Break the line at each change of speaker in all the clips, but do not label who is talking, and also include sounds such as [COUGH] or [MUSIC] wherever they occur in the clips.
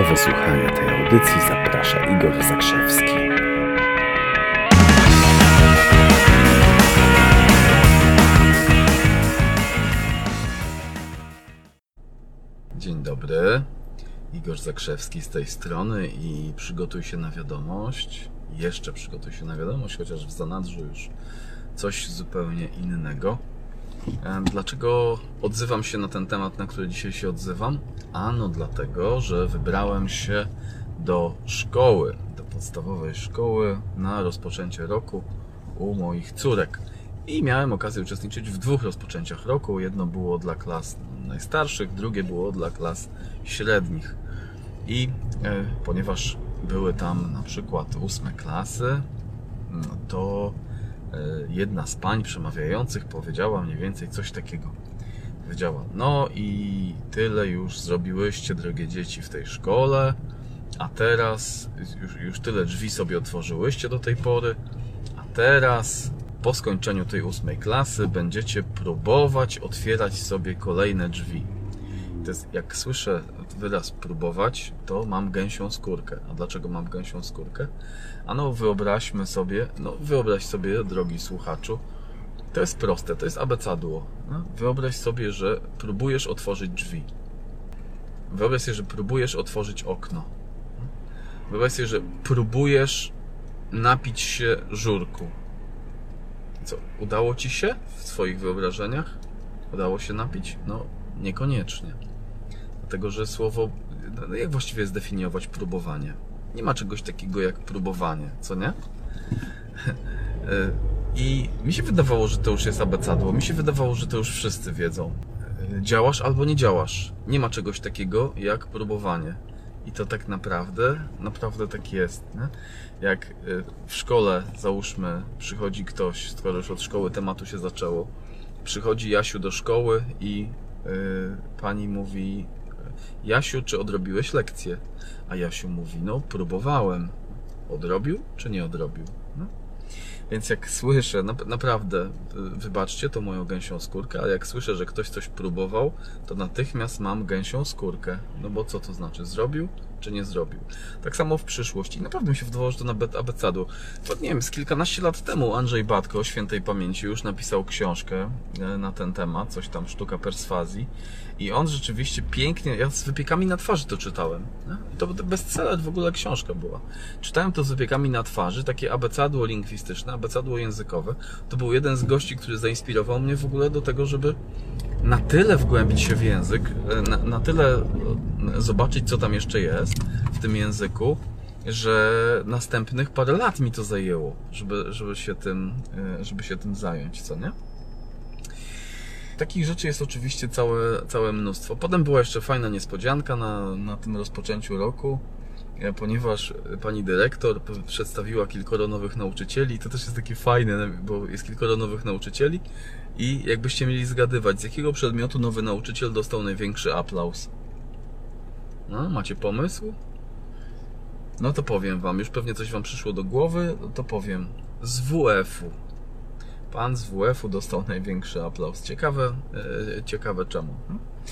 Do wysłuchania tej audycji zaprasza Igor Zakrzewski.
Dzień dobry. Igor Zakrzewski z tej strony i przygotuj się na wiadomość. Jeszcze przygotuj się na wiadomość, chociaż w zanadrzu już coś zupełnie innego. E, Dlaczego odzywam się na ten temat, na który dzisiaj się odzywam? Ano dlatego, że wybrałem się do szkoły, do podstawowej szkoły na rozpoczęcie roku u moich córek. I miałem okazję uczestniczyć w dwóch rozpoczęciach roku. Jedno było dla klas najstarszych, drugie było dla klas średnich. I e, ponieważ były tam na przykład ósme klasy, no to jedna z pań przemawiających powiedziała mniej więcej coś takiego. Powiedziała, no i tyle już zrobiłyście, drogie dzieci, w tej szkole, a teraz już, już tyle drzwi sobie otworzyłyście do tej pory, a teraz po skończeniu tej ósmej klasy będziecie próbować otwierać sobie kolejne drzwi. Jest, jak słyszę wyraz próbować, to mam gęsią skórkę. A dlaczego mam gęsią skórkę? Ano wyobraźmy sobie, no wyobraź sobie, drogi słuchaczu, to jest proste, to jest abecadło. No, wyobraź sobie, że próbujesz otworzyć drzwi. Wyobraź sobie, że próbujesz otworzyć okno. Wyobraź sobie, że próbujesz napić się żurku. Co, udało ci się w swoich wyobrażeniach? Udało się napić? No, niekoniecznie. Dlatego, że słowo. No jak właściwie zdefiniować próbowanie? Nie ma czegoś takiego jak próbowanie, co nie? [LAUGHS] I mi się wydawało, że to już jest abecadło. Mi się wydawało, że to już wszyscy wiedzą. Działasz albo nie działasz. Nie ma czegoś takiego jak próbowanie. I to tak naprawdę, naprawdę tak jest. Nie? Jak y, w szkole, załóżmy, przychodzi ktoś, skoro już od szkoły tematu się zaczęło, przychodzi Jasiu do szkoły i y, pani mówi: Jasiu, czy odrobiłeś lekcję? A Jasiu mówi: No, próbowałem. Odrobił czy nie odrobił? No. Więc jak słyszę, na, naprawdę, y, wybaczcie to moją gęsią skórkę, ale jak słyszę, że ktoś coś próbował, to natychmiast mam gęsią skórkę. No bo co to znaczy? Zrobił czy nie zrobił? Tak samo w przyszłości. Naprawdę mi się wydawało, że to na abecadu. To nie wiem, z kilkanaście lat temu Andrzej Batko, świętej pamięci, już napisał książkę e, na ten temat, coś tam, sztuka perswazji. I on rzeczywiście pięknie, ja z wypiekami na twarzy to czytałem. I to bestseller w ogóle książka była. Czytałem to z wypiekami na twarzy, takie abecadło lingwistyczne, abecadło językowe. To był jeden z gości, który zainspirował mnie w ogóle do tego, żeby na tyle wgłębić się w język, na, na tyle zobaczyć, co tam jeszcze jest w tym języku, że następnych parę lat mi to zajęło, żeby, żeby, się, tym, żeby się tym zająć, co nie? Takich rzeczy jest oczywiście całe, całe mnóstwo. Potem była jeszcze fajna niespodzianka na, na tym rozpoczęciu roku, ponieważ pani dyrektor przedstawiła kilkoro nowych nauczycieli. To też jest takie fajne, bo jest kilkoro nowych nauczycieli i jakbyście mieli zgadywać, z jakiego przedmiotu nowy nauczyciel dostał największy aplauz? No, macie pomysł? No to powiem wam, już pewnie coś wam przyszło do głowy, to powiem. Z WF-u. Pan z WF-u dostał największy aplauz. Ciekawe, e, ciekawe czemu.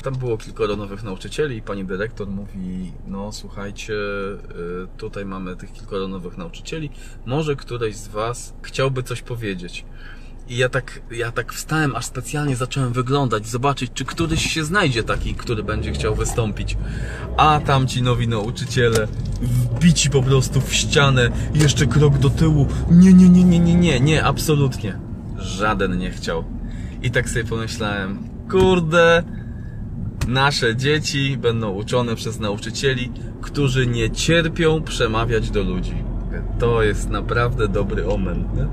Tam było kilkoro nowych nauczycieli i pani dyrektor mówi, no słuchajcie, e, tutaj mamy tych kilkoro nowych nauczycieli, może któryś z was chciałby coś powiedzieć. I ja tak, ja tak wstałem, aż specjalnie zacząłem wyglądać, zobaczyć, czy któryś się znajdzie taki, który będzie chciał wystąpić. A tam ci nowi nauczyciele, wbici po prostu w ścianę, jeszcze krok do tyłu. Nie, nie, nie, nie, nie, nie, nie, absolutnie. Żaden nie chciał. I tak sobie pomyślałem, kurde, nasze dzieci będą uczone przez nauczycieli, którzy nie cierpią przemawiać do ludzi. To jest naprawdę dobry omen. Nie?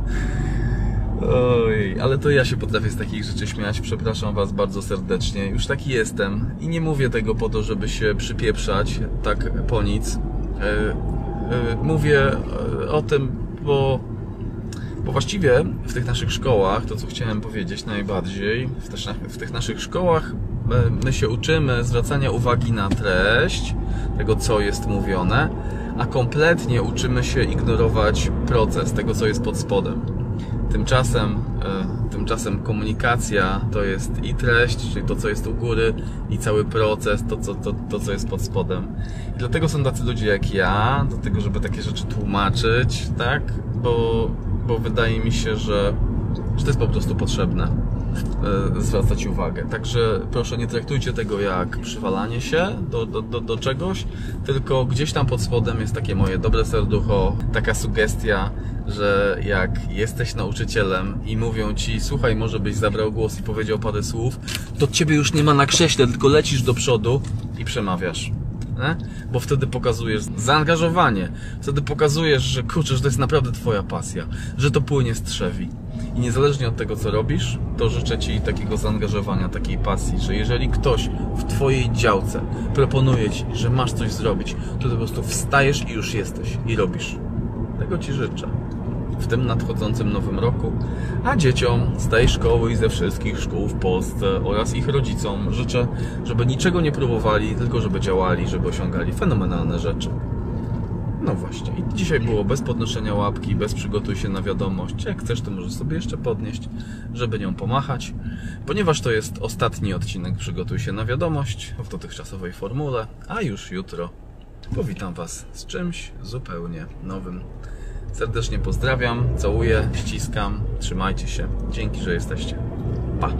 Oj, ale to ja się potrafię z takich rzeczy śmiać. Przepraszam Was bardzo serdecznie. Już taki jestem. I nie mówię tego po to, żeby się przypieprzać tak po nic. Mówię o tym, bo, bo właściwie w tych naszych szkołach, to co chciałem powiedzieć najbardziej, w, w tych naszych szkołach my się uczymy zwracania uwagi na treść tego, co jest mówione, a kompletnie uczymy się ignorować proces tego, co jest pod spodem. Tymczasem, e, tymczasem komunikacja to jest i treść, czyli to, co jest u góry, i cały proces, to, co, to, to, co jest pod spodem. I dlatego są tacy ludzie jak ja, do tego, żeby takie rzeczy tłumaczyć, tak? Bo, bo wydaje mi się, że, że to jest po prostu potrzebne e, zwracać uwagę. Także proszę nie traktujcie tego jak przywalanie się do, do, do, do czegoś, tylko gdzieś tam pod spodem jest takie moje dobre serducho, taka sugestia, że jak jesteś nauczycielem i mówią ci, słuchaj, może byś zabrał głos i powiedział parę słów, to ciebie już nie ma na krześle, tylko lecisz do przodu i przemawiasz. Nie? Bo wtedy pokazujesz zaangażowanie, wtedy pokazujesz, że kurczę, że to jest naprawdę twoja pasja, że to płynie z trzewi. I niezależnie od tego, co robisz, to życzę ci takiego zaangażowania, takiej pasji, że jeżeli ktoś w twojej działce proponuje ci, że masz coś zrobić, to po prostu wstajesz i już jesteś i robisz. Tego ci życzę w tym nadchodzącym nowym roku, a dzieciom z tej szkoły i ze wszystkich szkół w Polsce oraz ich rodzicom życzę, żeby niczego nie próbowali, tylko żeby działali, żeby osiągali fenomenalne rzeczy. No właśnie, i dzisiaj było bez podnoszenia łapki, bez przygotuj się na wiadomość. Jak chcesz, to możesz sobie jeszcze podnieść, żeby nią pomachać, ponieważ to jest ostatni odcinek Przygotuj się na wiadomość w dotychczasowej formule, a już jutro powitam Was z czymś zupełnie nowym. Serdecznie pozdrawiam, całuję, ściskam, trzymajcie się. Dzięki, że jesteście. Pa!